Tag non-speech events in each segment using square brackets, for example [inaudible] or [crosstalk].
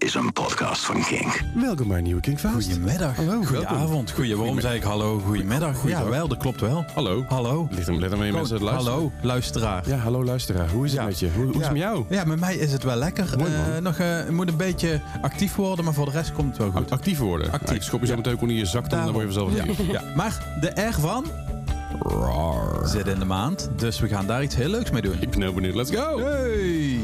is een podcast van Kink. Welkom bij een nieuwe Kinkfast. Goedemiddag. Hallo, Goedenavond. Goeie, waarom zei ik hallo, goedemiddag? Ja, wel, dat klopt wel. Hallo. Hallo. Ligt hem, let hem je mensen luisteren. Hallo, luisteraar. Ja, hallo luisteraar. Hoe is het Ja. met je? Hoe, hoe is het met jou? Ja, met mij is het wel lekker. Mooi. Eh, nog, eh, het moet een beetje actief worden, maar voor de rest komt het wel goed. Actief worden. Actief. Ja, ik schop je zo Ja. meteen ook in je zak, dan word je vanzelf ja. actief. ja. Maar de R van zit in de maand, dus we gaan daar iets heel leuks mee doen. Ik ben heel benieuwd. Let's go! Hey!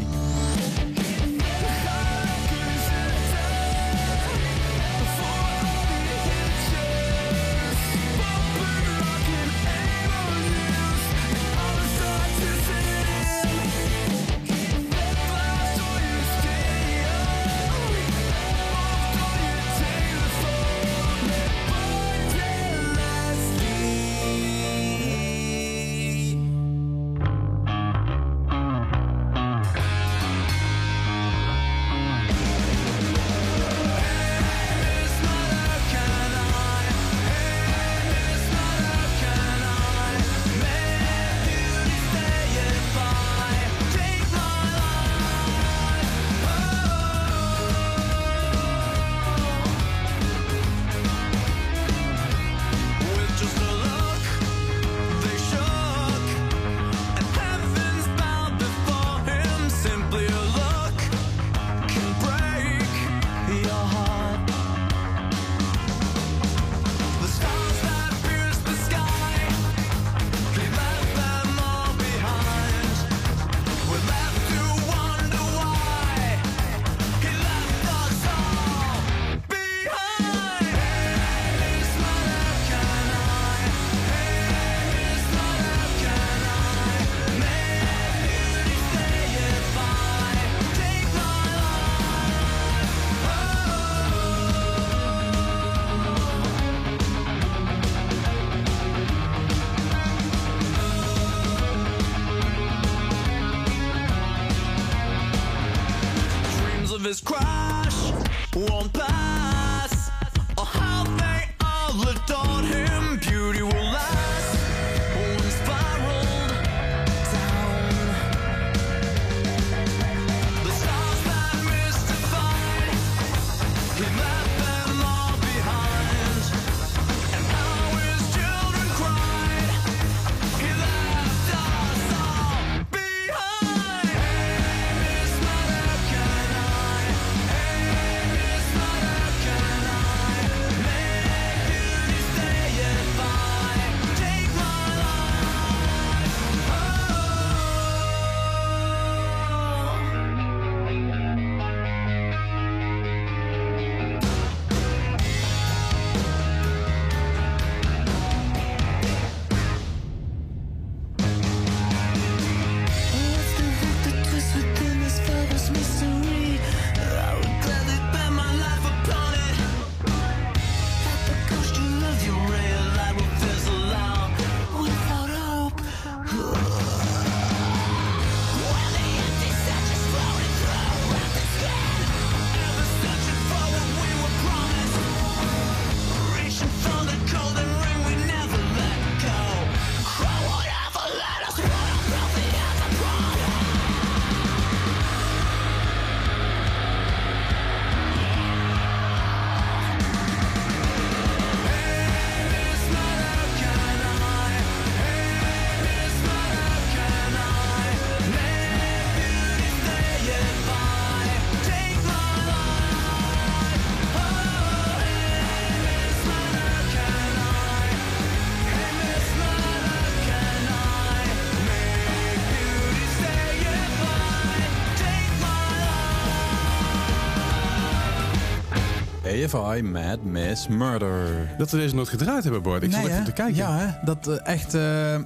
Life. AFI Mad Miss Murder. Dat we deze nooit gedraaid hebben, Bart. Ik zat Nee, even hè? te kijken. Ja, hè? Dat eh, echt... eh,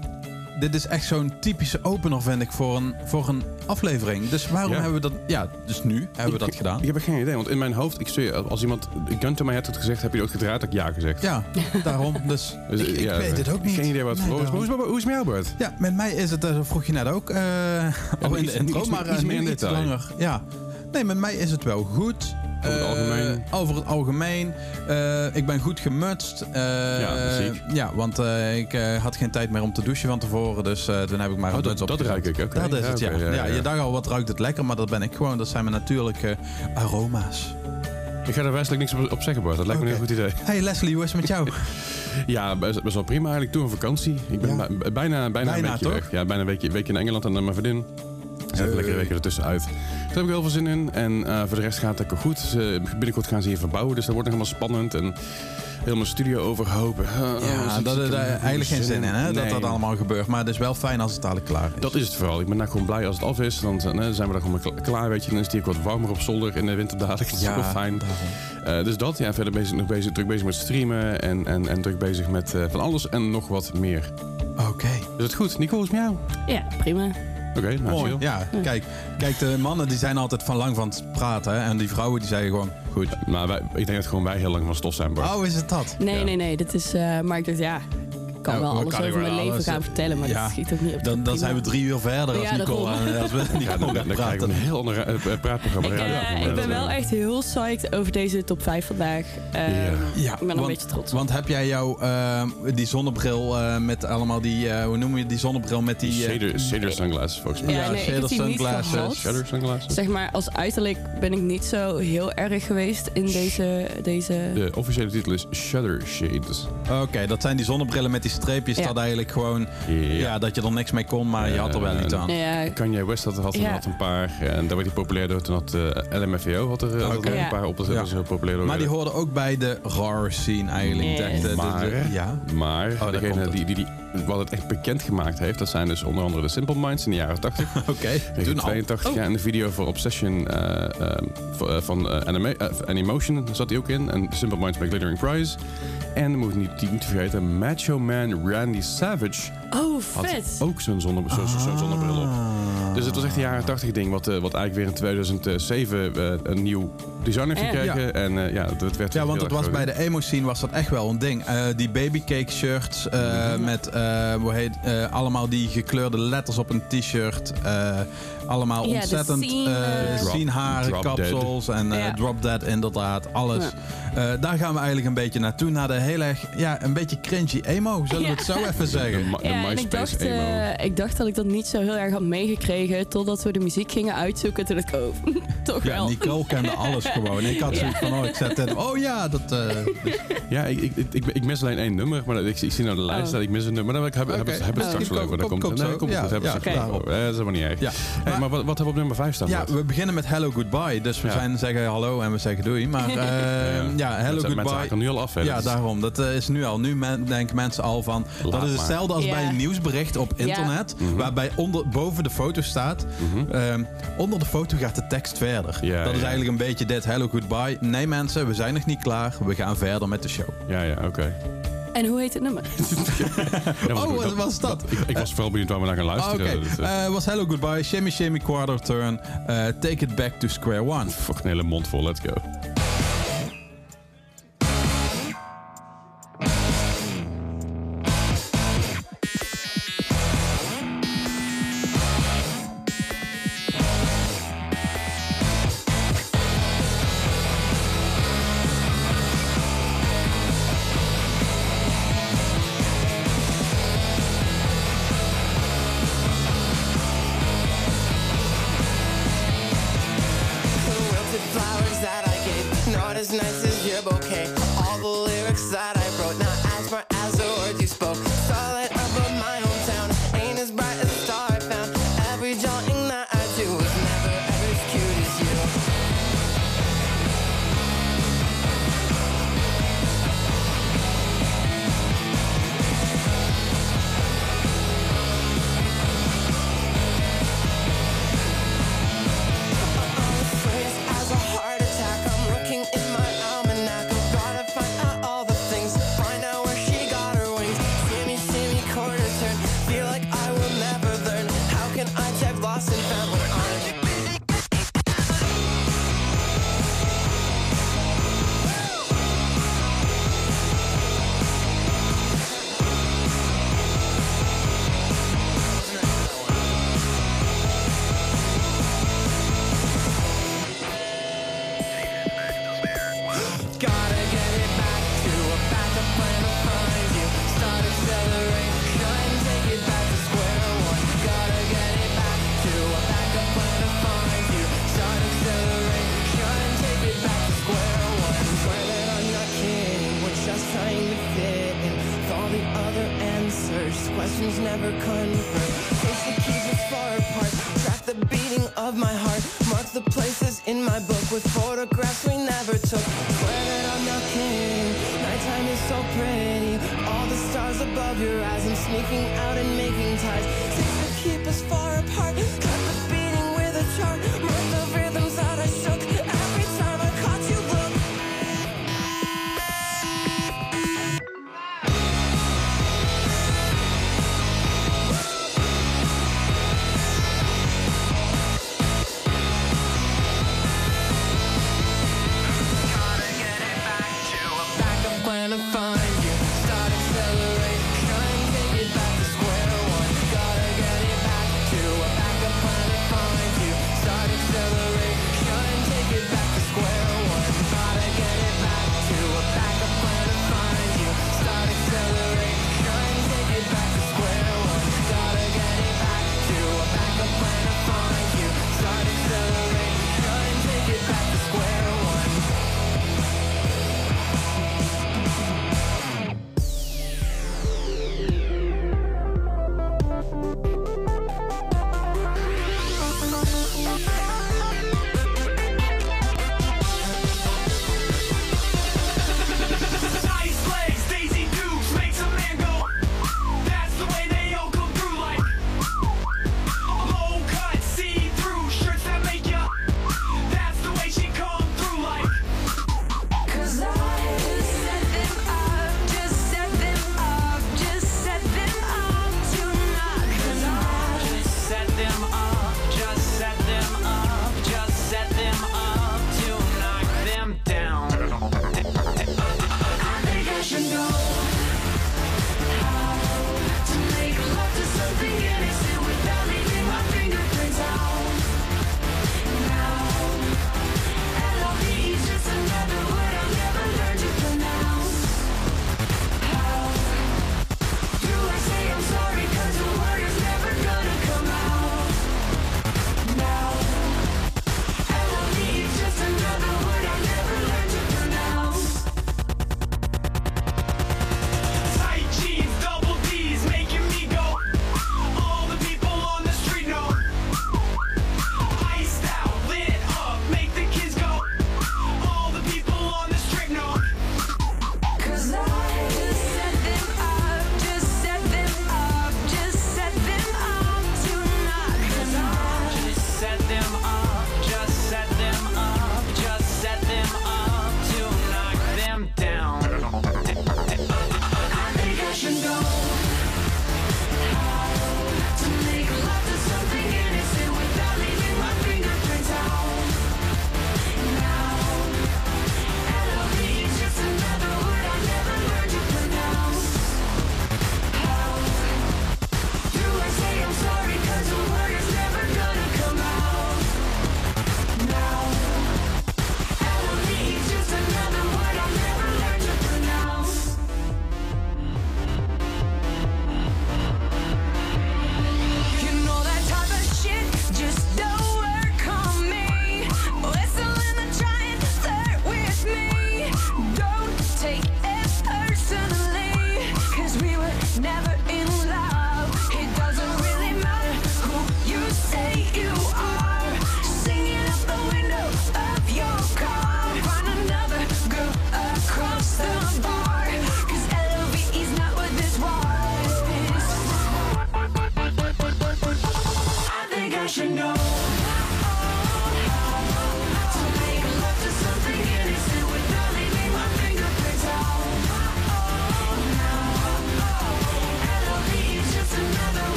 dit is echt zo'n typische opener, vind ik, voor een, voor een aflevering. Dus waarom Ja. hebben we dat... Ja, dus nu hebben we dat gedaan. Ik heb geen idee, want in mijn hoofd, ik als iemand gun to my head had gezegd, heb je ook gedraaid, had ik ja gezegd. Ja, daarom. Dus [laughs] Dus, ik, weet het ook niet. Geen idee wat het Nee, voor is. Hoe is, hoe is het met jou, Bart? Ja, met mij is het, eh, dat vroeg je net ook, eh oh, in iets- de intro, iets- maar iets meer in iets detail. langer. Ja. Nee, met mij is het wel goed. Over het Eh, algemeen? over het algemeen. Eh, ik ben goed gemutst. Eh, Ja, ziek. Ja, want ik had geen tijd meer om te douchen van tevoren. Dus toen heb ik maar Oh, een dat, muts dat ruik ik, oké. Dat is het, ja. ja, Je dacht al, wat ruikt het lekker, maar dat ben ik gewoon. Dat zijn mijn natuurlijke aroma's. Ik ga er wijselijk niks op, op zeggen, Bart. Dat lijkt me een heel goed idee. Hey Leslie, hoe is het met jou? [laughs] Ja, best, best wel prima eigenlijk. Toen een vakantie. Ik ben Ja. bijna, bijna, Bijna, een weekje toch? weg. Ja, bijna een weekje, weekje in Engeland en dan mijn vriendin. En even lekker een weekje ertussenuit. Daar heb ik heel veel zin in. En eh, voor de rest gaat het lekker goed. Ze, binnenkort gaan ze hier verbouwen, dus dat wordt nog helemaal spannend. En heel mijn studio overhopen. Uh, Ja, dat is eigenlijk geen zin in, hè, dat dat allemaal gebeurt. Maar het is wel fijn als het dadelijk klaar is. Dat is het vooral. Ik ben daar gewoon blij als het af is. Dan eh, zijn we daar gewoon kla- klaar, weet je. Dan is het hier ook wat warmer op zolder in de winter dadelijk. [laughs] Dat is ook wel fijn. Eh, dus dat, ja, verder bezig, nog bezig, druk bezig met streamen. En, en, en druk bezig met van alles en nog wat meer. Oké. Is het goed? Nico, is het met jou? Ja, prima. Oké, nou, Mooi. chill. Ja, kijk, kijk, de mannen die zijn altijd van lang van het praten. Hè, en die vrouwen die zeggen gewoon, goed. Maar wij, ik denk dat gewoon wij heel lang van stof zijn, Bart. Oh, is het dat? Nee, Ja. nee, nee. Dit is, eh, maar ik dacht, ja, kan Ja, wel we alles kan over mijn leven alles, gaan vertellen, maar ja. dat schiet ook niet op. Dan, dan zijn we drie uur verder als Ja, Nicole, aan- als we Ja, Nicole dan, dan gaan krijg praten. een heel ander eh, eh, praatprogramma. Ik, Ja, eh, ja, ik ben wel echt heel psyched over deze top 5 vandaag. Eh, Ja. Ja, ik ben een beetje trots. Want heb jij jouw, eh, die zonnebril eh, met allemaal die, eh, hoe noem je die zonnebril met die... eh, Shader, sunglasses, volgens mij. Ja, nee, ik shader sunglasses. Shader sunglasses? Zeg maar, als uiterlijk ben ik niet zo heel erg geweest in deze... deze... De officiële titel is Shutter Shades. Oké, dat zijn die zonnebrillen met die streepjes. Ja. Dat eigenlijk gewoon, Ja. ja. dat je er niks mee kon, maar je had er wel Eh, iets aan. Ja, Kanye West had, had, Ja. had een paar. En daar werd hij populair door. Toen had eh, LMFAO had er, had ook Ja. een paar op. Dat Ja. was heel populair door. Maar die hoorden ook bij de horror scene eigenlijk. Yes. De- de- de- Maar- de- ja. Maar komt degene die, die, die wat het echt bekend gemaakt heeft, dat zijn dus onder andere de Simple Minds in de jaren 80. [laughs] Oké, In toen al. 82 Oh. ja, en de video voor Obsession eh, eh, van eh, anima eh, Animotion zat hij ook in. En Simple Minds bij Glittering Prize. En we moeten niet, niet vergeten, Macho Man Randy Savage oh, had vet. ook zo'n zonne, zo, zo, zo'n zonnebril op. Ah. Dus het was echt een jaren 80 ding, wat, eh, wat eigenlijk weer in 2007 eh, een nieuw design heeft Ja. gekregen. En eh, ja, dat werd Ja, want het was bij de emo scene was dat echt wel een ding. Die babycake shirts Mhm. met hoe heet, allemaal die gekleurde letters op een t-shirt. Allemaal Ja, ontzettend eh eh, Drop- scene haren, drop kapsels en eh, Ja. drop dead inderdaad, alles. Eh, daar gaan we eigenlijk een beetje naartoe, naar de heel erg, ja, een beetje cringy emo, zullen we het zo even zeggen. de Ja, en ik MySpace dacht, emo. ik dacht dat ik dat niet zo heel erg had meegekregen totdat we de muziek gingen uitzoeken. Toen ik oh, [laughs] [laughs] toch Ja, wel. Nicole kende alles gewoon. Ik had zoiets van, oh, ik zet het. Oh ja, dat... eh, Ja, ik, ik, ik, ik mis alleen één nummer, maar ik, ik zie nou de lijst Oh. dat ik mis een nummer. Maar dan hebben we hebben we Oh. straks wel over. Dat Komt- komt, nee, zo. komt Ja, goed. Hebben ja, over. Eh, dat is helemaal niet erg. ja. Hey, maar wat, wat hebben we op nummer 5 staan? Ja, we beginnen met Hello Goodbye. Dus we Ja. zijn zeggen hallo en we zeggen doei. Maar [laughs] eh, ja, Hello Mensen- Mensen Goodbye. haken nu al af. hè. Ja, daarom. Dat eh, is nu al. Nu men- denken mensen al van. dat is hetzelfde als bij een nieuwsbericht op internet. Mhm. Waarbij onder, boven de foto staat. Mhm. ehm, onder de foto gaat de tekst verder. Ja, dat is ja. eigenlijk een beetje dit. Hello Goodbye. Nee mensen, we zijn nog niet klaar. We gaan verder met de show. Ja, ja, oké. En hoe heet het nummer? [laughs] Ja, Oh, wat was dat? Ik, ik was vooral benieuwd waar we naar gaan Ah, Oké, luisteren. Dus, eh, Eh, was Hello Goodbye. Shimmy Shimmy Quarter Turn. eh, take it back to square one. Fuck, een hele mond vol. Let's go. with photographs we never took. Swear that I'm not kidding. Nighttime is so pretty. All the stars above your eyes. I'm sneaking out and.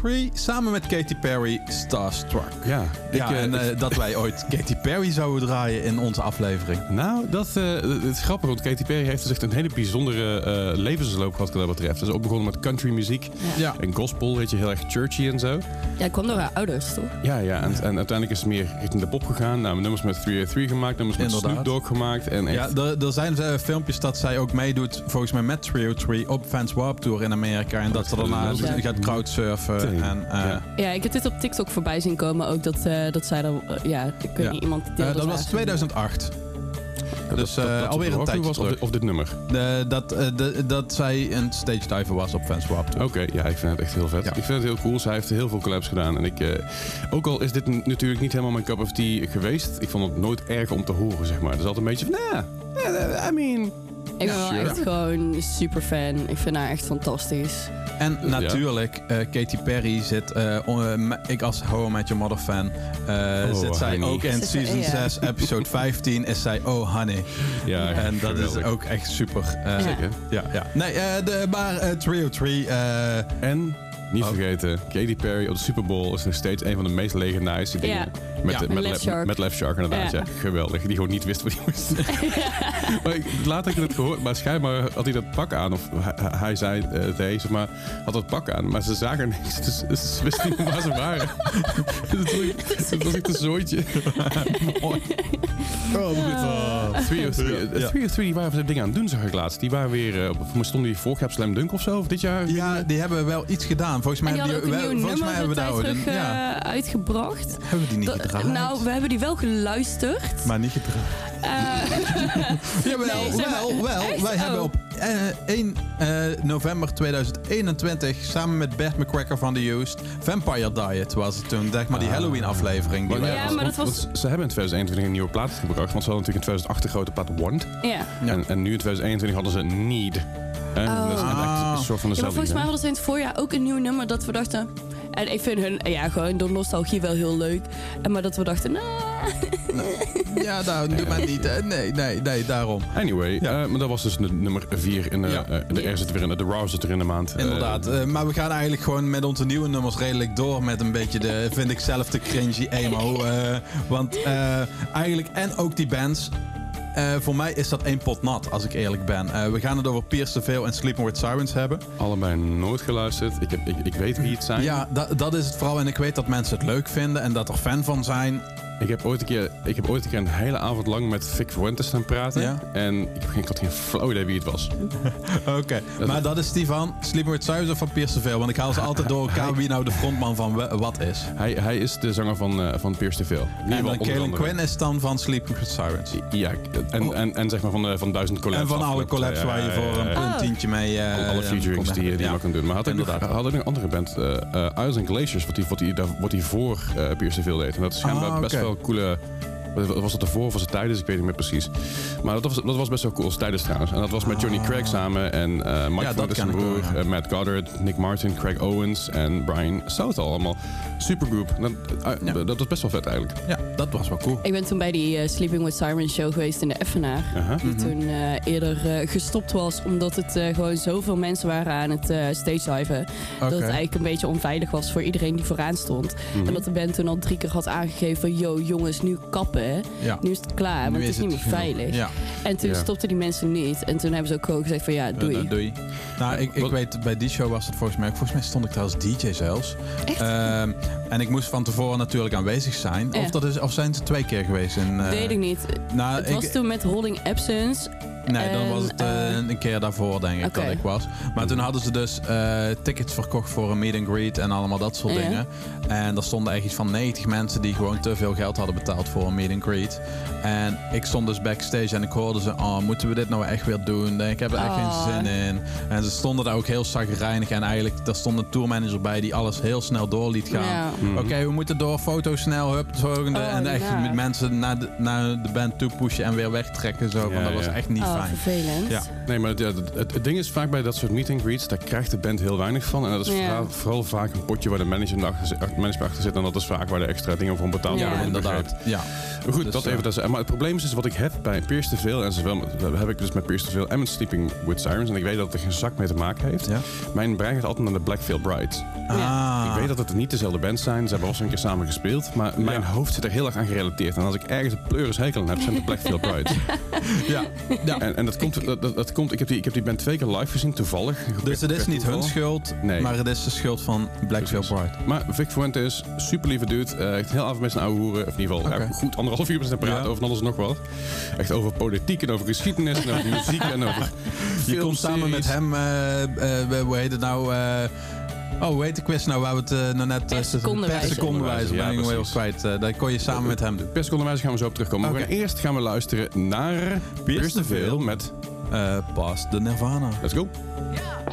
303 samen met Katy Perry, Starstruck. Ja, Ja, eh, en eh, dat wij ooit Katy Perry zouden draaien in onze aflevering. Nou, dat, eh, het is grappig, want Katy Perry heeft dus echt een hele bijzondere eh, levensloop gehad wat dat betreft. Ze is ook begonnen met country muziek Ja. en gospel, weet je, heel erg churchy en zo. Ja, ik kwam door haar ouders, toch? Ja, ja, en, en uiteindelijk is ze meer richting de pop gegaan. Nou, nummers met 303 gemaakt, nummers met Inderdaad. Snoop Dogg gemaakt. En echt, Ja, er, er zijn filmpjes dat zij ook meedoet, volgens mij met 303 op Fans Warp Tour in Amerika. En dat ze daarna Ja. gaat crowdsurfen. En, eh, Ja. Ja, ik heb dit op TikTok voorbij zien komen ook. Dat, dat zij er... eh, ja, ik weet Ja. niet, iemand eh, deelde dat was waar. 2008. dat- dus, dat, eh, alweer een tijdje was of, of dit nummer. De, dat, eh, de, dat zij een stage diver was op Fans Warp Tour. Oké, ja, ik vind het echt heel vet. Ja. Ik vind het heel cool. Zij heeft heel veel collabs gedaan. En ik, eh, ook al is dit natuurlijk niet helemaal mijn cup of tea geweest, ik vond het nooit erg om te horen, zeg maar. Het is altijd een beetje van, yeah, I mean... Ik ben wel echt gewoon super fan. Ik vind haar echt fantastisch. En Ja. natuurlijk, eh, Katy Perry zit, eh, on- eh, ik als How I Met Your Mother fan, eh, Oh, zit zij honey. ook in Zit ze- season ja. 6, episode [laughs] 15, is zij Oh Honey. Ja, en dat geweldig. is ook echt super. eh, Ja. Zeker. Ja, ja. Nee, eh, de, maar eh 303, eh, En, niet Oh. vergeten, Katy Perry op de Super Bowl is nog steeds een van de meest legendarische dingen. Met, Ja. de- Met met, Left le- Shark. met Left Shark inderdaad, ja. Ja. Geweldig. Die gewoon niet wist wat hij moest doen. [laughs] [laughs] maar ik, later heb ik het gehoord, maar schijnbaar had hij dat pak aan. Of hij, hij zei, eh hij zeg maar, had dat pak aan. Maar ze zagen niks, dus, dus ze wisten niet waar ze waren. [laughs] dat, was, echt- dat was echt een zooitje. Mooi. Oh, hoe dit? Oh, 303, Ja. 303, die waren dingen aan het doen, zag ik laatst. Die waren weer, op, voor mij stonden die vorig jaar op Slam Dunk of zo, of dit jaar? ja, die hebben wel iets gedaan. Volgens mij hebben die, nieuw volgens mij nummer hebben we daar terug een- ja, eh, uitgebracht. hebben we die niet Dat- gedraaid? nou, we hebben die wel geluisterd. maar niet gedraaid. Eh, [laughs] [laughs] Jawel, Nee, wel, wel. Echt? Wij hebben Oh. op eh, 1 eh, november 2021 samen met Bert McCracker van The Used Vampire Diet was het toen. Zeg maar die Halloween aflevering. Die Ja, maar dat was- ze hebben in 2021 een nieuwe plaat gebracht. Want ze hadden natuurlijk in 2008 de grote plaat Want. Ja. En, en nu in 2021 hadden ze Need. En Oh. dat is echt Ah. een soort van Ja, maar dezelfde volgens mij hadden ze in het voorjaar ook een nieuw nummer dat we dachten... En ik vind hun, ja, gewoon door nostalgie wel heel leuk. En maar dat we dachten, nou... [laughs] Ja, nou, doe maar niet. hè. Nee, nee, nee, daarom. Anyway, Ja. eh, maar dat was dus nummer 4 in de, Ja. eh, de R zit weer in de, Raw zit er in de maand. Eh, Inderdaad. Eh, maar we gaan eigenlijk gewoon met onze nieuwe nummers redelijk door met een beetje de, vind ik zelf, de cringy emo. eh, want eh, eigenlijk, en ook die bands. Eh, voor mij is dat één pot nat, als ik eerlijk ben. Eh, we gaan het over Pierce the Veil en Sleeping with Sirens hebben. allebei nooit geluisterd. Ik, heb, ik, ik weet wie het zijn. Ja, da- dat is het vooral. En ik weet dat mensen het leuk vinden en dat er fan van zijn. Ik heb ooit een keer, ik heb ooit een keer een hele avond lang met Vic Fuentes staan praten. Ja. En ik, ik had geen flauw idee wie het was. [laughs] Oké. Maar dat is die van Sleeping with Sirens of van Pierce the Veil? Want ik haal ze altijd door elkaar [laughs] wie nou de frontman van wat is. Hij, hij is de zanger van, eh van Pierce En dan Kalen. Quinn is dan van Sleeping with Sirens. Ja, en, Oh. en, en zeg maar van, de, van duizend collabs. En van alle collabs waar je voor een ja. Oh. punt tientje mee... eh, Alle, featurings die, je- die je ja. kan doen. Maar had hij nog, Inderdaad. had hij nog een andere band, eh eh, Ice and Glaciers, wat hij wat die, wat die voor eh Pierce the Veil deed. En dat is schijnbaar Ah, best wel calcula Was dat ervoor of was het tijdens? Ik weet niet meer precies. Maar dat was, dat was best wel cool. Dat tijdens trouwens. En dat was met Johnny Craig samen. En eh Mike. Ja, dat zijn wel, broer. ja. eh, Matt Goddard, Nick Martin, Craig Owens en Brian Southall. Allemaal supergroep. Dat, eh, Ja. dat was best wel vet eigenlijk. Ja, dat was wel cool. Ik ben toen bij die Sleeping with Sirens show geweest in de Effenaar. Die toen eh, eerder gestopt was omdat het eh, gewoon zoveel mensen waren aan het eh stage diven. Dat het eigenlijk een beetje onveilig was voor iedereen die vooraan stond. Mhm. En dat de band toen al drie keer had aangegeven van... Yo jongens, nu kappen. Hè. Ja. Nu is het klaar, want Nu het is niet meer veilig. Ja, En toen Ja. stopten die mensen niet. En toen hebben ze ook gewoon gezegd van ja, doei. Eh, doei. Nou, ik, ik weet, bij die show was het volgens mij... Volgens mij stond ik daar als DJ zelfs. Echt? Ehm, en ik moest van tevoren natuurlijk aanwezig zijn. Ja. Of, dat is, of zijn ze twee keer geweest? In, eh, Weet ik niet. Nou, het ik, was toen met Holding Absence. Nee, dan En, was het eh, een keer daarvoor, denk ik, oké. dat ik was. Maar toen hadden ze dus eh, tickets verkocht voor een meet and greet en allemaal dat soort Ja. dingen. En er stonden echt iets van 90 mensen die gewoon te veel geld hadden betaald voor een meet and greet. En ik stond dus backstage en ik hoorde ze, oh, moeten we dit nou echt weer doen? Ik heb er echt Oh. geen zin in. En ze stonden daar ook heel zagrijnig en eigenlijk, daar stond een tourmanager bij die alles heel snel door liet gaan. Ja. Oké, we moeten door, foto snel, hup, het volgende. Oh, en echt met mensen naar de, naar de band toe pushen en weer wegtrekken. Zo, Ja, want dat was ja. echt niet Oh, fijn. vervelend. Ja. Nee, maar het, ja, het, ding is vaak bij dat soort meet and greets, daar krijgt de band heel weinig van. En dat is Ja. vooral, vooral vaak een potje waar de manager achter, achter zit. En dat is vaak waar de extra dingen voor betaald Ja, worden. inderdaad. Ja. Maar goed, Dus, dat eh, even. Dat, maar het probleem is dus wat ik heb bij Pierce te veel. En zowel heb ik dus met Pierce te veel en met Sleeping with Sirens. En ik weet dat het er geen zak mee te maken heeft. Ja. Mijn brein gaat altijd naar de Blackfield Brides. Ah. Ik weet dat het niet dezelfde band zijn. Ze hebben wel eens een keer samen gespeeld. Maar mijn hoofd zit er heel erg aan gerelateerd. En als ik ergens een pleuris hekel aan heb, zijn het Blackfield Brides. Ja. ja. en, en dat komt, dat, dat, dat komt ik, heb die, ik heb die band twee keer live gezien, toevallig. Dus het is niet hun schuld, Nee. maar het is de schuld van Blackfield. Bride. Maar Vic Fuentes, super lieve dude. Echt heel avond met zijn oude hoeren. Of in ieder geval goed anderhalf uur met zijn praten Ja. over alles en nog wat. Echt over politiek en over geschiedenis en over [laughs] muziek en over Je komt samen met hem, eh, eh, hoe heet het nou? Oh, hoe heet de quiz nou waar we het eh, nou net... Per eh, secondewijzer. Per secondewijzer, Ja, ben precies. kwijt. Eh, dat kon je samen met hem doen. Per secondewijze gaan we zo op terugkomen. Maar we gaan eerst gaan we luisteren naar Pierce the Veil met Eh Pas de Nirvana. Let's Go. Think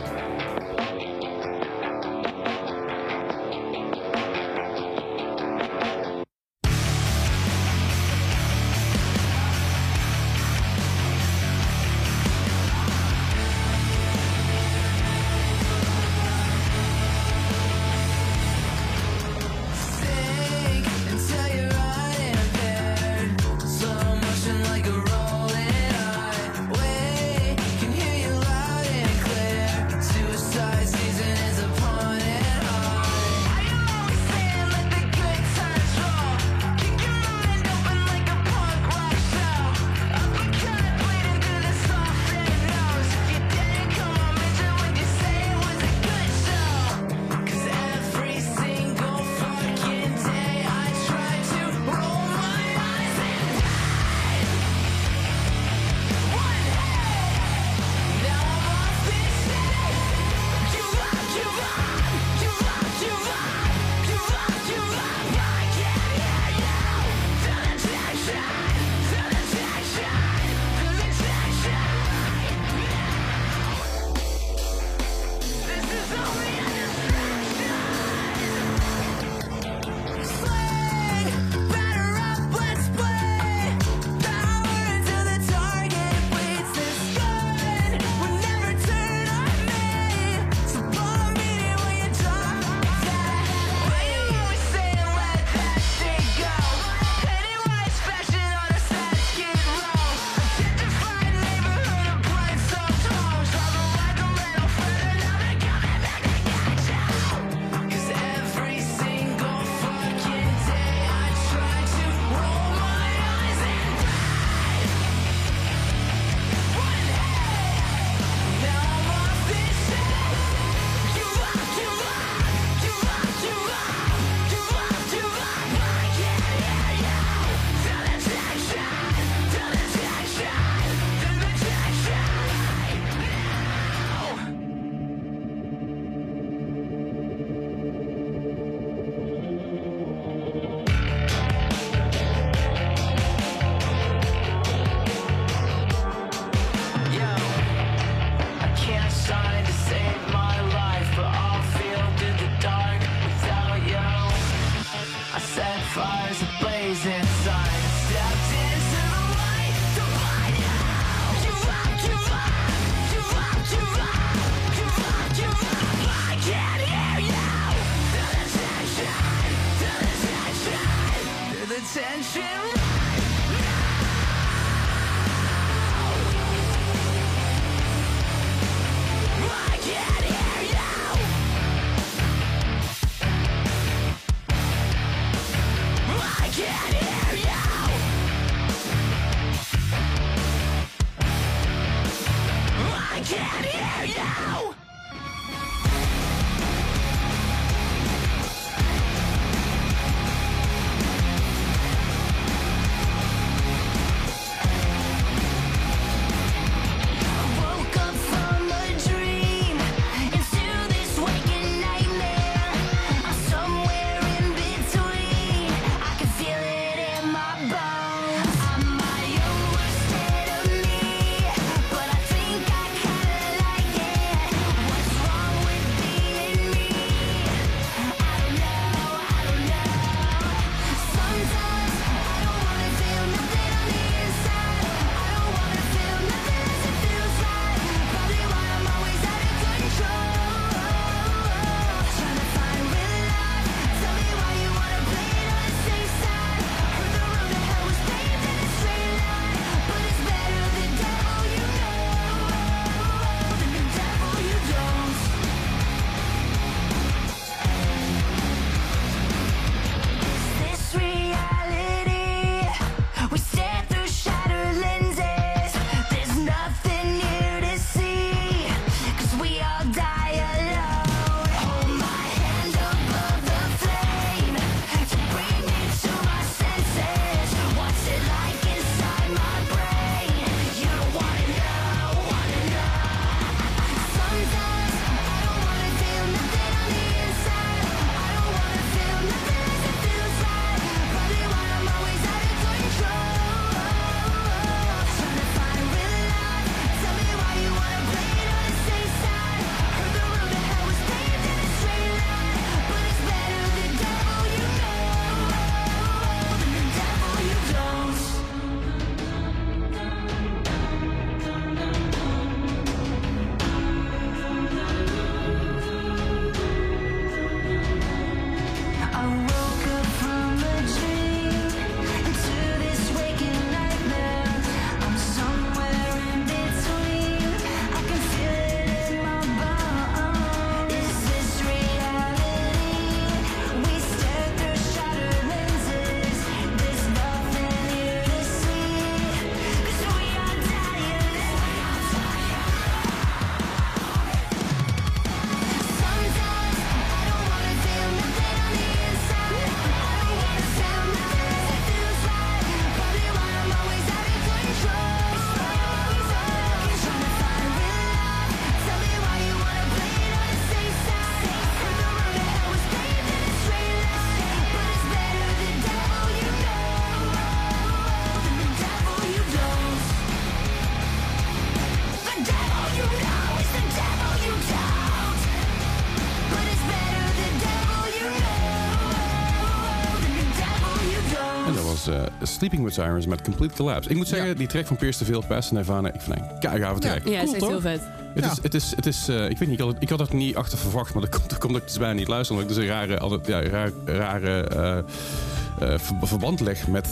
Sleeping with Sirens met Complete Collapse. Ik moet zeggen, Ja. die track van Pierce Veil, Past en Nirvana, ik vind een keigave track. Ja, het Cool, is echt heel vet. Het Ja. is, het is, het is eh, ik weet niet, ik had, het, ik had het niet achter verwacht, maar dat [laughs] komt, dat komt dat ik dus bijna niet luister. Omdat ik dus een rare, altijd, ja, rare eh, eh, ver- verband leg met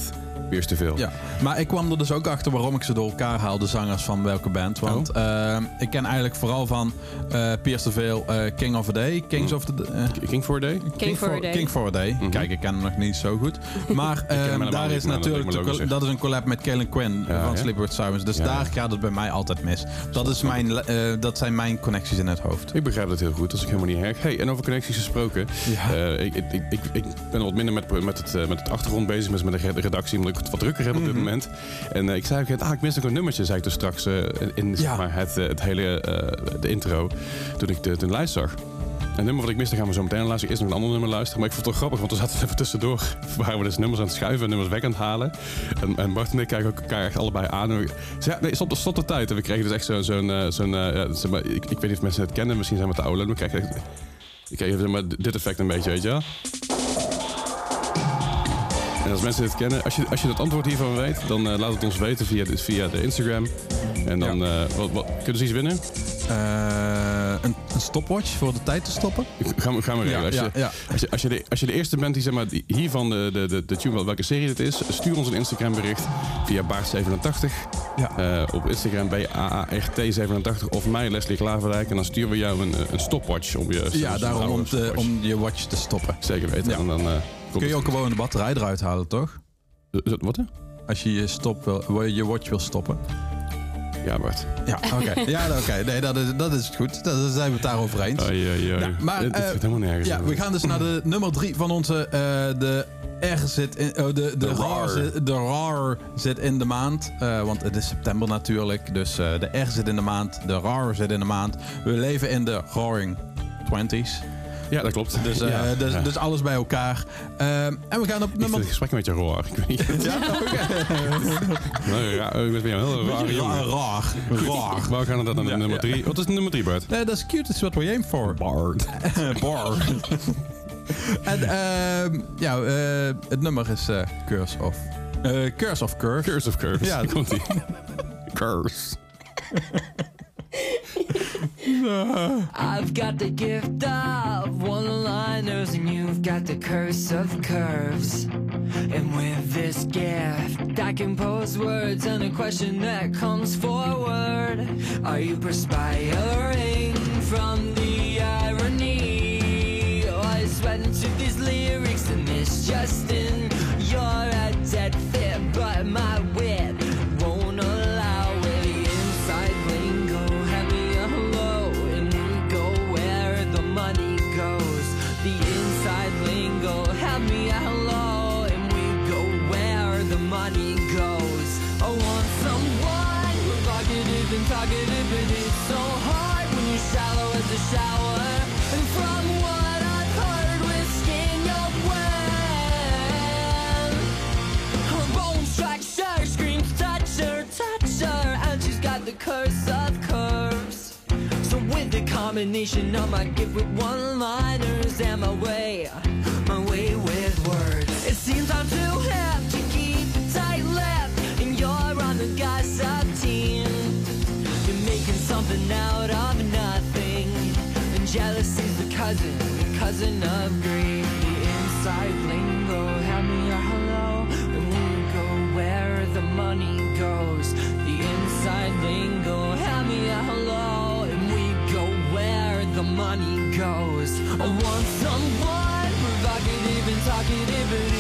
Pierce Veil. Ja, maar ik kwam er dus ook achter waarom ik ze door elkaar haal, de zangers van welke band. Want eh, ik ken eigenlijk vooral van eh Pierce Veil, eh King of a Day, Kings of the King for a Day? King for a Day. King for a Day. Kijk, ik ken hem nog niet zo goed. [laughs] Maar ehm, daar is dat natuurlijk de- dat is een collab met Kalen Quinn Ja, van ja. Sleep with Sirens. Dus Ja, daar gaat het bij mij altijd mis. Dat, is mijn, eh, dat zijn mijn connecties in het hoofd. Ik begrijp dat heel goed, dat is ook helemaal niet erg. Hey, en over connecties gesproken. Ja. eh, ik, ik, ik, ik, ik ben wat minder met, met, het, met het achtergrond bezig, met de re- redactie, omdat wat drukker heb op dit Mhm. moment. En eh, ik zei ook, ah, ik mis ook een nummertje, zei ik dus straks eh, in zeg maar, het, eh, het hele, de intro, toen ik de, de lijst zag. Een nummer wat ik miste gaan we zo meteen luisteren. Eerst nog een ander nummer luisteren. Maar ik vond het toch grappig, want we zaten even tussendoor. [laughs] Waren we dus nummers aan het schuiven en nummers weg aan het halen. En, en Bart en ik kijken ook elkaar echt allebei aan. En we zeiden, ja, nee, stop, stop de tijd. En we kregen dus echt zo- zo'n... zo'n ja, zeg maar, ik, ik weet niet of mensen het kennen. Misschien zijn we te oude. Maar we kregen echt... Ik kreeg zeg maar, dit effect een beetje, weet je wel. En als mensen dit kennen, als je, als je het antwoord hiervan weet, dan eh, laat het ons weten via de, via de Instagram. En dan eh, wat, wat, kunnen ze iets winnen? Eh, een, een stopwatch voor de tijd te stoppen? Gaan we, gaan we regelen. Ja, als, je, ja. Als, je, als, je de, als je de eerste bent die, zeg maar, hiervan de, de, de, de tune, welke serie dit is, stuur ons een Instagram bericht via Baart87. Ja. Eh, op Instagram bij AART87 of mij, Leslie Klaverdijk. En dan sturen we jou een, een stopwatch om je... Ja, daarom om, te, om je watch te stoppen. Zeker weten. En dan, komt Kun je ook gewoon de batterij eruit halen, toch? dat- Wat? Als je je, stop wil, je watch wil stoppen. Ja, Bart. Ja, oké. [laughs] ja, oké. Nee, dat is, dat is goed. Daar zijn we het daarover eens. Ja, maar, dit, dit eh, helemaal nergens Ja, we gaan dus naar de nummer drie van onze. eh, de R zit in. de, de, De RAR RAR. zit, de RAR zit in de maand. eh, want het is september natuurlijk. Dus eh, de R zit in de maand. De RAR zit in de maand. We leven in de Roaring 20s. Ja, dat klopt. Dus, eh, ja, dus, ja. dus alles bij elkaar. Ehm, en we gaan op Ik vind nummer. het gesprek met je raar. Ik weet niet. Ja, oké. [laughs] Nou, ja, ik ben een heel Raar, raar. Raar. Maar we gaan dan naar Ja, nummer ja. drie. Wat is nummer drie, Bart? Nee, dat is cute. Dat is wat we aim for. Bart. [laughs] Bar. [laughs] en ehm, ja, eh, het nummer is eh, Curse of... eh, Curse of Curve. Curse of Curves. Ja. Ja, komt ie. Curse. I've got the gift of one-liners and you've got the curse of curves. And with this gift, I can pose words and a question that comes forward. Are you perspiring from the irony? Oh, or you sweating to these lyrics and misjusting? You're combination of my gift with one-liners and my way, my way with words, it seems I'm too hip to keep a tight lip, and you're on the gossip team. You're making something out of nothing, and jealousy's the cousin, the cousin of greed. The inside lingo, have me a hello, and we go where the money goes. The inside lingo, have me a hello, money goes. I want someone provocative and talkative,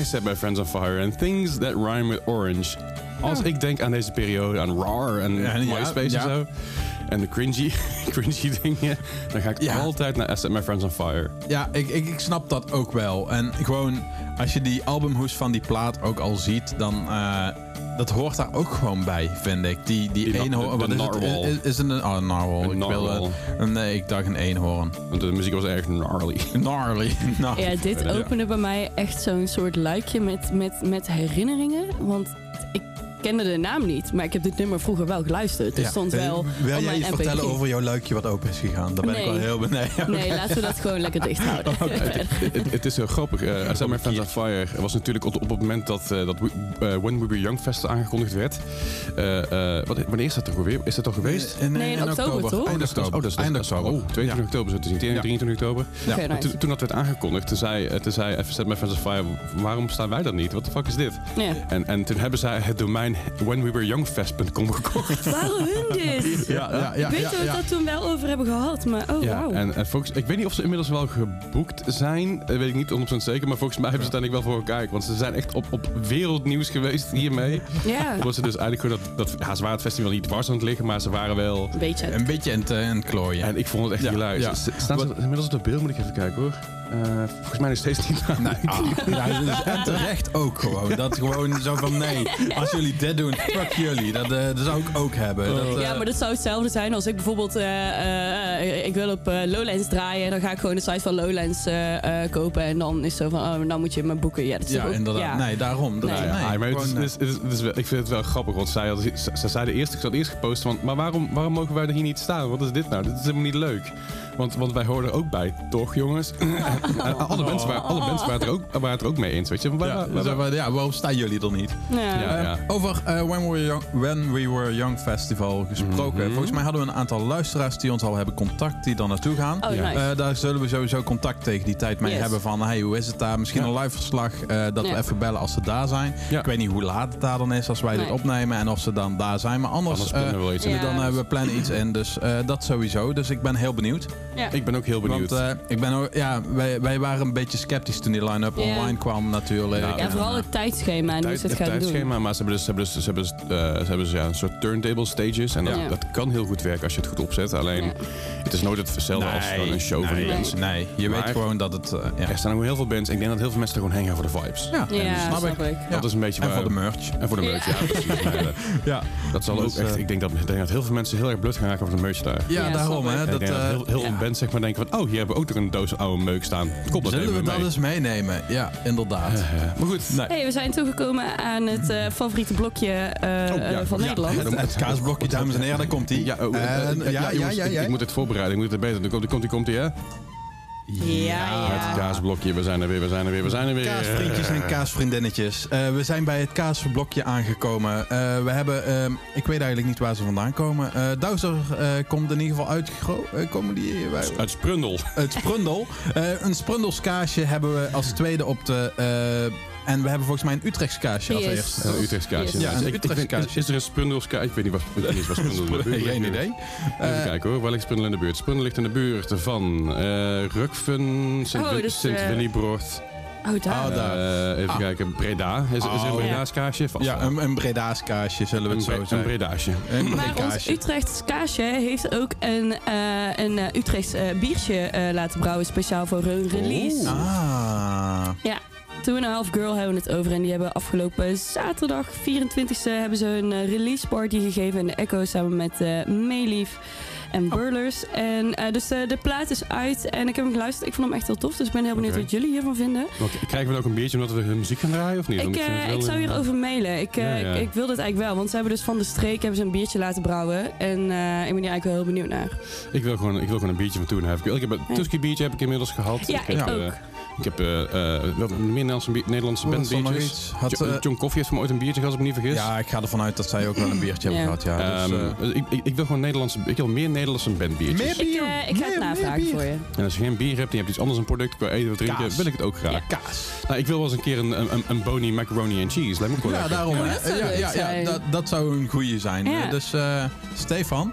I set my friends on fire and things that rhyme with orange. Als ik denk aan deze periode, aan RAR en Ja, MySpace ja. en zo. En de cringy, [laughs] cringy dingen. Dan ga ik altijd naar I Set My Friends on Fire. Ja, ik, ik, ik snap dat ook wel. En gewoon, als je die albumhoes van die plaat ook al ziet, dan... eh, dat hoort daar ook gewoon bij, vind ik. Die, die, eenhoorn... wat is het? narwhal. Is, is het een... Oh, narwhal. Een Ik wilde- narwhal. nee, ik dacht een eenhoorn. Want de muziek was erg gnarly. [laughs] Gnarly. Ja, dit opende bij mij echt zo'n soort luikje met, met, met herinneringen. Want kende de naam niet, maar ik heb dit nummer vroeger wel geluisterd. Er Ja. stond Eh, wel Wil jij mijn iets MP3. vertellen over jouw luikje wat open is gegaan? Daar ben ik Nee. wel heel benieuwd. Nee, laten we dat gewoon lekker dicht houden. [laughs] Het, het is heel grappig. Uh, Set My Friends on Fire was natuurlijk op, op het moment dat, eh, dat we- eh, When We Were Young Fest aangekondigd werd. Eh, eh, wat, wanneer is dat toch weer? Is dat toch geweest? In, Nee, in oktober, toch? Oh, dat is, oh, dat is, Eind dat is- oktober. Oh, 22 oktober, zo te zien. 23 oktober. Ja. Nice. Toen, toen dat werd aangekondigd, toen zei, eh, toen zei My Friends on Fire, waarom staan wij dat niet? Wat de fuck is dit? Ja. En, en toen hebben zij het domein whenwewereyoungfest.com gekocht. Waarom hun dit? Ja, ja, ja. ik weet ja, dat we daar toen wel over hebben gehad, maar oh Ja, wauw. en, en volgens, ik weet niet of ze inmiddels wel geboekt zijn. Dat weet ik niet 100% zeker. Maar volgens mij hebben ze het uiteindelijk wel voor elkaar. Want ze zijn echt op, op wereldnieuws geweest hiermee. Ja, Omdat ze dus eigenlijk gewoon dat, dat... Ja, ze waren het festival niet dwars aan het liggen. Maar ze waren wel... een beetje. Een beetje in het, eh, in het klooien. En ik vond het echt Ja, hilarisch. ja. S- Staan ze inmiddels op de beeld? Moet ik even kijken hoor. Eh, volgens mij nog steeds niet. [laughs] Nee, [laughs] ah, ja, dus, en terecht ook gewoon. Dat gewoon zo van nee, als jullie dit doen, fuck jullie. Dat, eh, dat zou ik ook hebben. Dat, eh, Ja, maar dat zou hetzelfde zijn als ik bijvoorbeeld... eh, eh, ik wil op Lowlands draaien. En dan ga ik gewoon de site van Lowlands eh, eh, kopen. En dan is het zo van, oh, dan moet je me boeken. Ja, dat is ja, toch ook- inderdaad. ja. Nee, daarom. Dat, Nee. maar het is, het het ik vind het wel grappig, want zij, hadden, ze, ze zeiden eerst, ik had eerst gepost, van, maar waarom, waarom mogen wij er hier niet staan? Wat is dit nou? Dit is helemaal niet leuk. Want, want wij horen er ook bij, toch jongens? [laughs] En alle, mensen waren, alle mensen waren, het er ook, waren het er ook mee eens, weet je? Waar- ja, waar- waar- eh, ja, waarom staan jullie er niet? Ja. Ja. Eh, over eh, When, We Were Young, When We Were Young Festival gesproken. Mhm. Volgens mij hadden we een aantal luisteraars die ons al hebben contact, die dan naartoe gaan. Oh, Ja. nice. Eh, daar zullen we sowieso contact tegen die tijd mee Yes. hebben van hey, hoe is het daar? Misschien Ja. een live verslag eh, dat Ja. we even bellen als ze daar zijn. Ja. Ik weet niet hoe laat het daar dan is als wij dit opnemen en of ze dan daar zijn. Maar anders, Anders plannen eh, we iets in. dan we plannen iets in. Dus eh, dat sowieso. Dus ik ben heel benieuwd. Ja. Ik ben ook heel benieuwd. Want eh, ik ben ook, ja, wij, wij waren een beetje sceptisch toen die line-up Ja. online kwam natuurlijk. Nou, ja, vooral het tijdschema en hoe ze het het gaan doen. tijdschema, maar ze hebben dus, ze hebben dus, ze hebben dus, ze hebben dus ja, een soort turntable stages. En dat, Ja. dat kan heel goed werken als je het goed opzet. Alleen, Ja. het is nooit hetzelfde als gewoon een show van die nee, bands. Nee, je Maar- weet gewoon dat het... eh, ja. Er staan ook heel veel bands. Ik denk dat heel veel mensen er gewoon heen gaan voor de vibes. Ja, Ja, snap ik. Dat is een beetje En voor de merch. En voor de merch, ja. precies. [laughs] Ja, dat zal ook echt... Ik denk dat, ik denk dat heel veel mensen heel erg blut gaan raken over de merch daar. ja, Ja, daarom. Hè, dat, eh, heel veel bands zeg maar denken van... Oh, hier hebben we ook nog een doos oude meuk staan. Kom, dat Zullen we dat eens meenemen? Ja, inderdaad. Maar goed. Nee. Hey, we zijn toegekomen aan het eh, favoriete blokje eh, Oh, ja. eh, van Ja. Nederland. Het, het kaasblokje, dames en heren, daar komt hij. Ja, oh, ja, ja, ja, ik- ja. Ik moet het voorbereiden. Ik moet het beter doen. Komt, komt, komt, hè? Ja, Het kaasblokje. We zijn er weer, we zijn er weer, we zijn er weer. Kaasvriendjes en kaasvriendinnetjes. Eh, we zijn bij het kaasblokje aangekomen. Eh, we hebben, ehm, ik weet eigenlijk niet waar ze vandaan komen. Eh Douser eh, komt in ieder geval uit. Komen die bij, Uit Sprundel. uit Sprundel. [laughs] Eh, een Sprundelskaasje hebben we als tweede op de. En we hebben volgens mij een Utrechts kaasje als Yes. eerste. Een Utrechts kaasje. Ja, een Ik- ik Utrechts vind- kaasje. Is er een Sprundels kaasje? Ik weet niet wat, weet niet wat Sprundel in de buurt Geen ligt. idee. Even Eh, kijken hoor, waar ligt Sprundel in de buurt? Sprundel ligt in de buurt van eh Rukven, Sint, Oh, dus, Sint eh. Oh, daar. Oh, daar. Eh, even Ah. kijken, Breda. Is, is een Oh. Breda's kaasje? Vast Ja, een, een Breda's kaasje, zullen we het zo Bre- een zeggen. Bredaasje. Een Maar ons. Utrechts kaasje heeft ook een, eh een eh, Utrechts eh, biertje eh, laten brouwen, speciaal voor hun release. Ah. Ja, Two and a Half Girl hebben we het over. En die hebben afgelopen zaterdag, 24e, hebben ze een release party gegeven in de Echo samen met eh Meelief en Burlers. En eh, dus eh, de plaat is uit en ik heb hem geluisterd. Ik vond hem echt heel tof, dus ik ben heel benieuwd wat jullie hiervan vinden. Want, krijgen we ook een beetje omdat we hun muziek gaan draaien of niet? Ik, eh, wel ik zou een- hierover mailen. Ik, eh, Ja, ja. ik, ik wil dit eigenlijk wel, want ze hebben dus van de streek hebben ze een biertje laten brouwen. En eh, ik ben hier eigenlijk wel heel benieuwd naar. Ik wil gewoon, ik wil gewoon een biertje van Toen Girl. Ik heb een. Tusky biertje heb ik inmiddels gehad. Ja, ik eh, ook. Ik heb eh, eh, meer Nederlandse, Nederlandse er bandbiertjes. eh, John Coffee heeft me ooit een biertje gehad, als ik me niet vergis. Ja, ik ga ervan uit dat zij ook wel een biertje hebben gehad. Ja, dus, Ehm, eh, ik, ik, ik wil gewoon Nederlandse, ik wil meer Nederlandse bandbiertjes. Meer Ik, bier. ik ga het navragen voor je. En als je geen bier hebt en je hebt iets anders, een product qua eten of drinken, Kaas. wil ik het ook graag. Ja. kaas. Nou, ik wil wel eens een keer een, een, een bony macaroni and cheese. Lijkt me ook wel Ja, daarom. Oh, hè. dat zou ja, ja, dat, dat zou een goeie zijn. Ja. Dus eh, Stefan,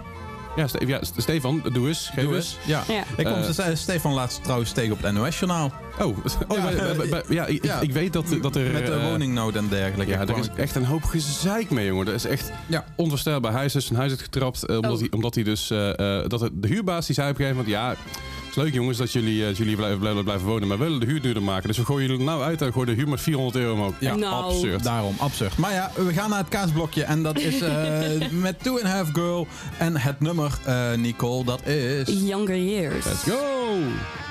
Ja, Ste- ja, St- Stefan, doe eens. Geef doe eens. Ja. Ja. Ik kom Eh, ze- Stefan laatst trouwens tegen op het NOS-journaal. [laughs] Oh, oh Ja, bij- bij- bij- bij- ja, ik, ja. ik weet dat, dat er... Met de eh, woningnood en dergelijke. Ja, er is echt een hoop gezeik mee, jongen. Dat is echt Ja. onvoorstelbaar. Hij is dus zijn huis uitgetrapt, eh, omdat, Oh. hij, omdat hij dus... eh, eh, dat de huurbaas die zei op een gegeven moment... Ja, leuk jongens dat jullie, eh, jullie blijven, blijven, blijven wonen, maar we willen de huur duurder maken. Dus we gooien jullie nou uit en gooien de huur met 400 euro omhoog. Ja, Nou. absurd. Daarom, absurd. Maar ja, we gaan naar het kaasblokje. En dat is eh, [laughs] met Two and a Half Girl. En het nummer, eh, Nicole, dat is... Younger Years. Let's go!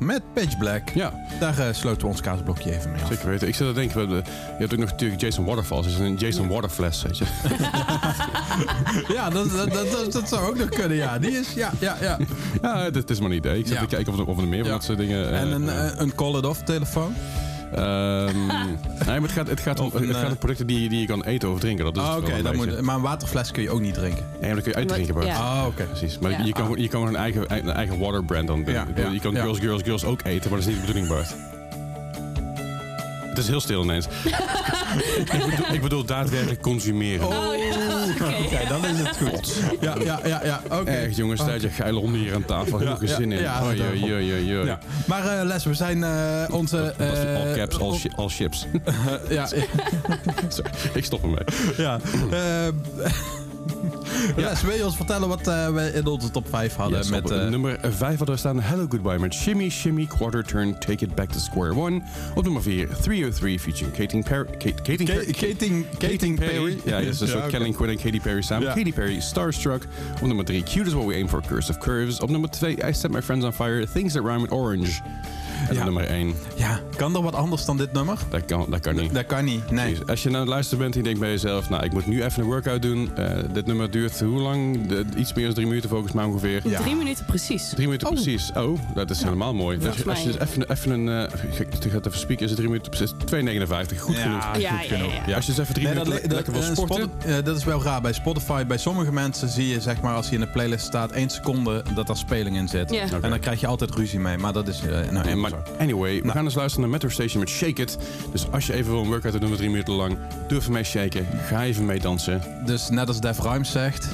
Met Pitch Black. Ja. Daar eh, sloten we ons kaasblokje even mee af. Zeker weten. Ik zit te denken, we hebben- je hebt ook nog natuurlijk Jason Waterfalls. Is een Jason Waterfles, weet je. [laughs] Ja, dat, dat, dat, zou ook nog kunnen, ja. Die is, ja, ja, ja. Ja, het, is maar een idee. Ik zit Ja. te kijken of er, of er meer van dat soort dingen... eh, En een, eh, een call-it-off telefoon. Ehm, [laughs] nee, maar het gaat, het gaat om, het gaat eh, om producten die, die je kan eten of drinken. Dat is Ah, dan moet- maar een waterfles kun je ook niet drinken. Nee, maar dan kun je uitdrinken. Bart. Ja. Ah, oké. Precies. Maar Ja. je, kan, gewoon- je kan gewoon een eigen, een eigen waterbrand dan. Ja, ja, je kan ja. Girls, Girls, Girls ook eten, maar dat is niet de bedoeling, Bart. Het is heel stil ineens. [laughs] ik, bedoel, ik bedoel daadwerkelijk consumeren. Oh, oké, dan is het goed. Ja, ja, ja, ja. Oké. Echt jongens, tijd je geile honden hier aan tafel. Heel Ja, veel zin in. ja. Ja. Maar eh, Les, we zijn eh, onze... All eh, caps, all, shi- all chips. [laughs] ja, [laughs] Sorry, ik stop ermee. ja. [laughs] [laughs] Les, wil je ons vertellen wat eh, we in onze top 5 hadden? Yes, met, op eh, nummer 5 hadden we staan Hello Goodbye met Shimmy Shimmy Quarter Turn Take It Back to Square One. Op nummer 4 303 featuring Katy Perry. Kate, Katy Ka- Perry. Kating, Kating Perry. Ja, yes, dus Ja, ook oké. Kelly Quinn en Katy Perry samen. Ja. Katy Perry, Starstruck. Op nummer 3, Cute is What We Aim For, Curse of Curves. Op nummer 2, I Set My Friends on Fire, Things That Rhyme with Orange. En Ja. nummer 1, Ja, kan er wat anders dan dit nummer? dat kan, dat kan niet. Dat kan niet, nee. Precies. Als je nou aan het luisteren bent en je denkt bij jezelf... nou, ik moet nu even een workout doen. Eh, dit nummer duurt hoe lang? De- iets meer dan drie minuten volgens mij ongeveer. Ja. Drie minuten precies. Drie minuten Oh. precies. Oh, dat is helemaal mooi. Dus als je dus even, even een... eh, ik ik ga het even spieken. Is het drie minuten precies? 2,59. Goed genoeg. Ja, Ja, goed ja, genoeg. ja, ja. Als je dus even drie Nee, minuten dat, lekker wil eh, sporten... Spot- eh, dat is wel raar. Bij Spotify, bij sommige mensen zie je, zeg maar, als je in de playlist staat, één seconde dat daar speling in zit. Ja. En dan krijg je altijd ruzie mee. Maar dat is eh nou maar anyway, we Nou. gaan dus luisteren naar Metro Station met Shake It. Dus als je even wil een workout doen met drie minuten lang, doe even mee shaken. Ga even mee dansen. Dus net als Def Rhymes zegt...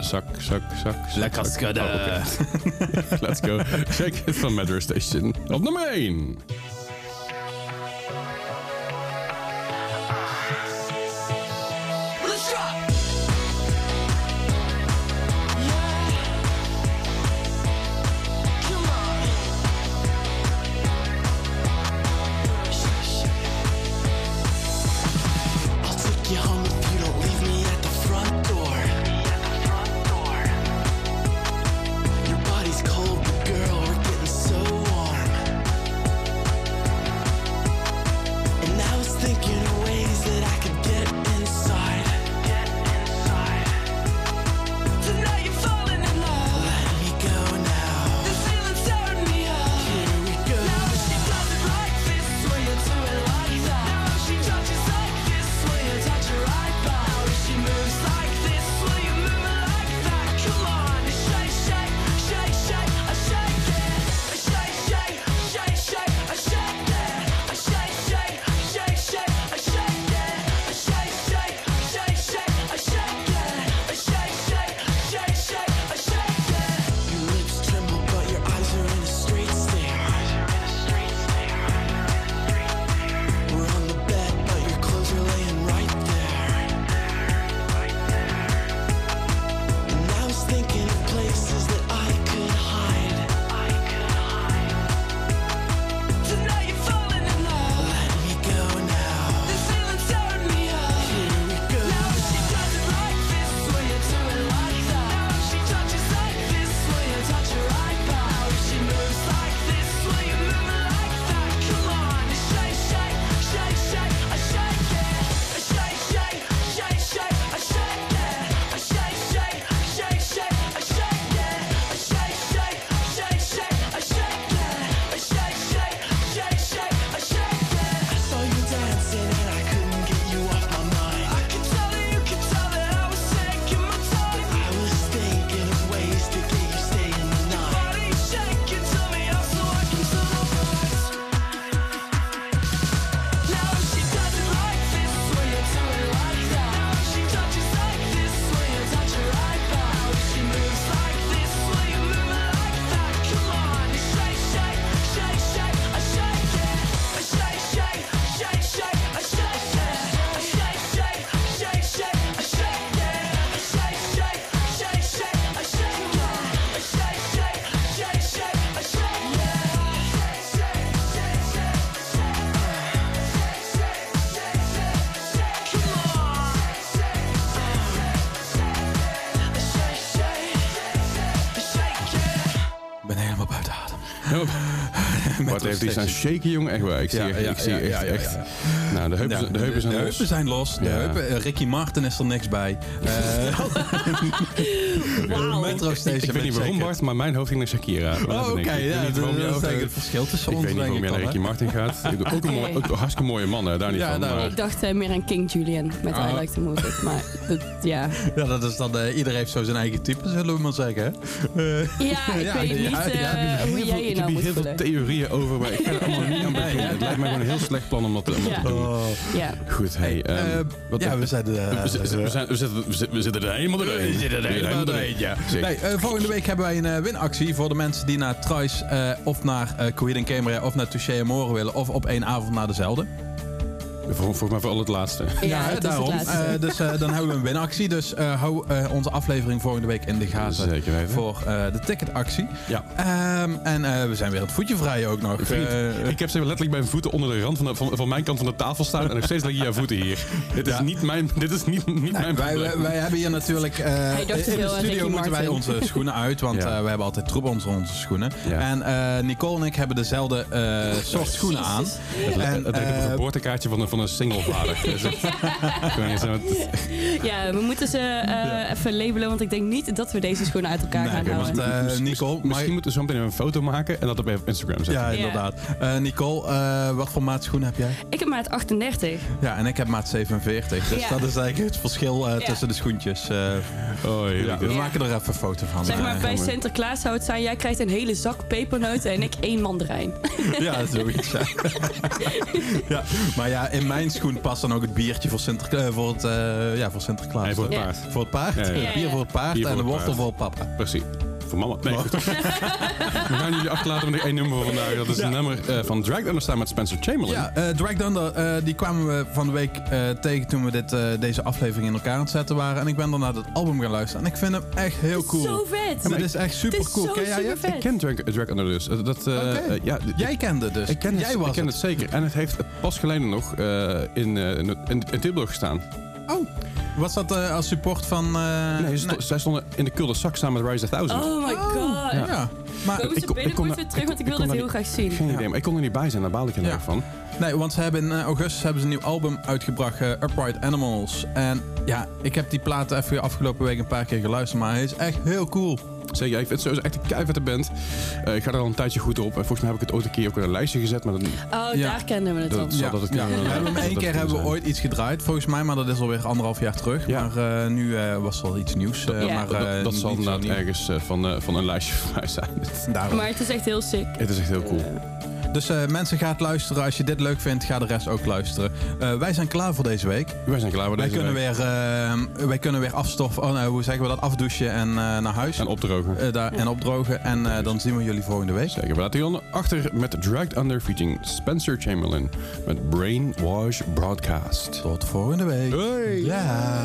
Zak, zak, zak. zak, Lekker zak. schudden. Oh. [laughs] Let's go. Shake It van Metro Station. Op nummer 1. Heeft hij staan shaken, jongen? Echt waar. Ik zie, Ja, echt- ik zie ja, echt... echt. Nou, de heupen, zijn- de heupen zijn de los. heupen zijn los. De heupen, eh, Ricky Martin is er niks bij. [laughs] [laughs] [laughs] Wauw. Metro Station. Ik weet niet waarom, Bart, maar mijn hoofd ging naar Shakira. Oh, oké. ik. Ik ja, niet dat waarom je is het verschil tussen Ik ons, weet niet waarom ik jij naar Ricky? Martin gaat. Ik ook, [laughs] een mooi, ook een hartstikke mooie man, hè, daar niet Ja, van. Ik dacht eh, meer aan King Julian met Ah. I Like to Move It. Maar dat, ja. Ja, dat is dan... eh, iedereen heeft zo zijn eigen type, zullen we maar zeggen. hè? Eh, Ja, [laughs] ik Ja, weet ja, niet eh, hoe Heel jij veel- je ik nou heb moet hier heel veel voelen. theorieën over, maar ik ga er allemaal niet aan beginnen. [laughs] Het lijkt me gewoon een heel slecht plan om dat, te doen. Ja. Goed, hey. wat- ja, we zijn... we zitten er helemaal doorheen. We zitten er helemaal doorheen, Nee, eh, volgende week hebben wij een eh, winactie voor de mensen die naar Trice eh, of naar uh, Camera of naar Touché Amore willen. Of op één avond naar dezelfde. Vol- Volgens mij voor al het laatste. Ja, het het daarom. laatste. Eh, dus eh, dan hebben we een winactie. Dus eh, hou eh, onze aflevering volgende week in de gaten. Zeker weten. Voor eh, de ticketactie. Ja. Ehm, en eh, we zijn weer het voetje vrij ook nog. Vriend, ik heb ze letterlijk bij mijn voeten onder de rand van, de- van, van mijn kant van de tafel staan. En nog steeds liggen jouw voeten hier. Dit is Ja. niet mijn, dit is niet, niet Nee, mijn wij, wij, probleem. wij hebben hier natuurlijk... eh, in de studio Ricky moeten wij onze schoenen uit. Want Ja. eh, we hebben altijd troep onder onze schoenen. Ja. En eh, Nicole en ik hebben dezelfde eh, soort schoenen aan. Het lijkt op een eh, geboortekaartje van een, van een single vader. [laughs] Zo- Ja, we moeten ze eh, even labelen, want ik denk niet dat we deze schoenen uit elkaar gaan Nee, houden. want, eh, Nicole, Misschien maar- moeten we zo meteen even een foto maken en dat op Instagram zetten. Ja, Ja. inderdaad. Eh, Nicole, eh, wat voor maat schoenen heb jij? Ik heb maat 38. Ja, en ik heb maat 47. Dus Ja. dat is eigenlijk het verschil eh, Ja. tussen de schoentjes. Eh, Oh, ja, we maken er even een foto van. Zeg maar, bij. Sinterklaas zou het zijn, jij krijgt een hele zak pepernoten en ik één mandarijn. [laughs] ja, zoiets. Ja. [laughs] ja. Maar ja, in mijn schoen past dan ook het biertje voor, Sinter, eh, voor, het, eh, ja, voor Sinterklaas. Nee, voor het paard. Voor het paard? Het bier voor het paard en de wortel voor papa. Precies. Voor mama. Nee, goed. [laughs] We gaan jullie achterlaten met één nummer voor vandaag. Dat is Ja. een nummer eh, van Drag Under staan met Spencer Chamberlain. Ja, eh Drag Thunder, eh, die kwamen we van de week eh, tegen toen we dit, eh, deze aflevering in elkaar aan het zetten waren. En ik ben dan naar het album gaan luisteren. En ik vind hem echt heel cool. Zo vet! Ja, maar dit is echt super Het is cool. zo Ken jij het? supervet. Ik ken Drag, Drag Under dus. Eh, Dat, eh, Oké. eh, ja, d- Jij kende dus. Ik ken het, Jij was ik ken het. het zeker. En het heeft pas geleden nog eh, in, eh, in, in, in Tilburg gestaan. Oh, was dat eh, als support van... eh, nee, zij stonden in de Kulde Sak samen met Rise of Thousand. Oh my god. Ja. Maar ik kon- ik weer terug, want ik ik wil kon dit daar heel graag zien. Geen idee, maar ik kon er niet bij zijn, daar baal ik heel erg van. Nee, want ze hebben in eh, augustus hebben ze een nieuw album uitgebracht, Upright Animals. En ja, ik heb die plaat even afgelopen week een paar keer geluisterd, maar hij is echt heel cool. Zeker, ik vind het sowieso echt een keivette band. Eh, ik ga er al een tijdje goed op. En volgens mij heb ik het ooit een keer ook op een lijstje gezet. Maar dat, Oh, Ja. daar kennen we het dat dan. zal dat het ja. We hebben één het keer hebben we ooit iets gedraaid, volgens mij, maar dat is alweer anderhalf jaar terug. Ja. Maar eh, nu eh, was er wel iets nieuws. eh, Ja. maar, Dat, eh, dat zal inderdaad ergens eh, van, eh, van een lijstje [laughs] van mij zijn. Daarom. Maar het is echt heel sick. Het is echt heel cool. Dus eh, mensen, gaat luisteren. Als je dit leuk vindt, ga de rest ook luisteren. Eh, wij zijn klaar voor deze week. Wij zijn klaar voor Wij deze kunnen, week. weer, eh, wij kunnen weer afstoffen. Oh, nou, hoe zeggen we dat? Afdouchen en naar huis. En opdrogen. Daar, en opdrogen. En dan zien we jullie volgende week. Zeker. We laten jullie achter met Dragged Under featuring Spencer Chamberlain. Met Brainwash Broadcast. Tot volgende week. Hoi. Ja.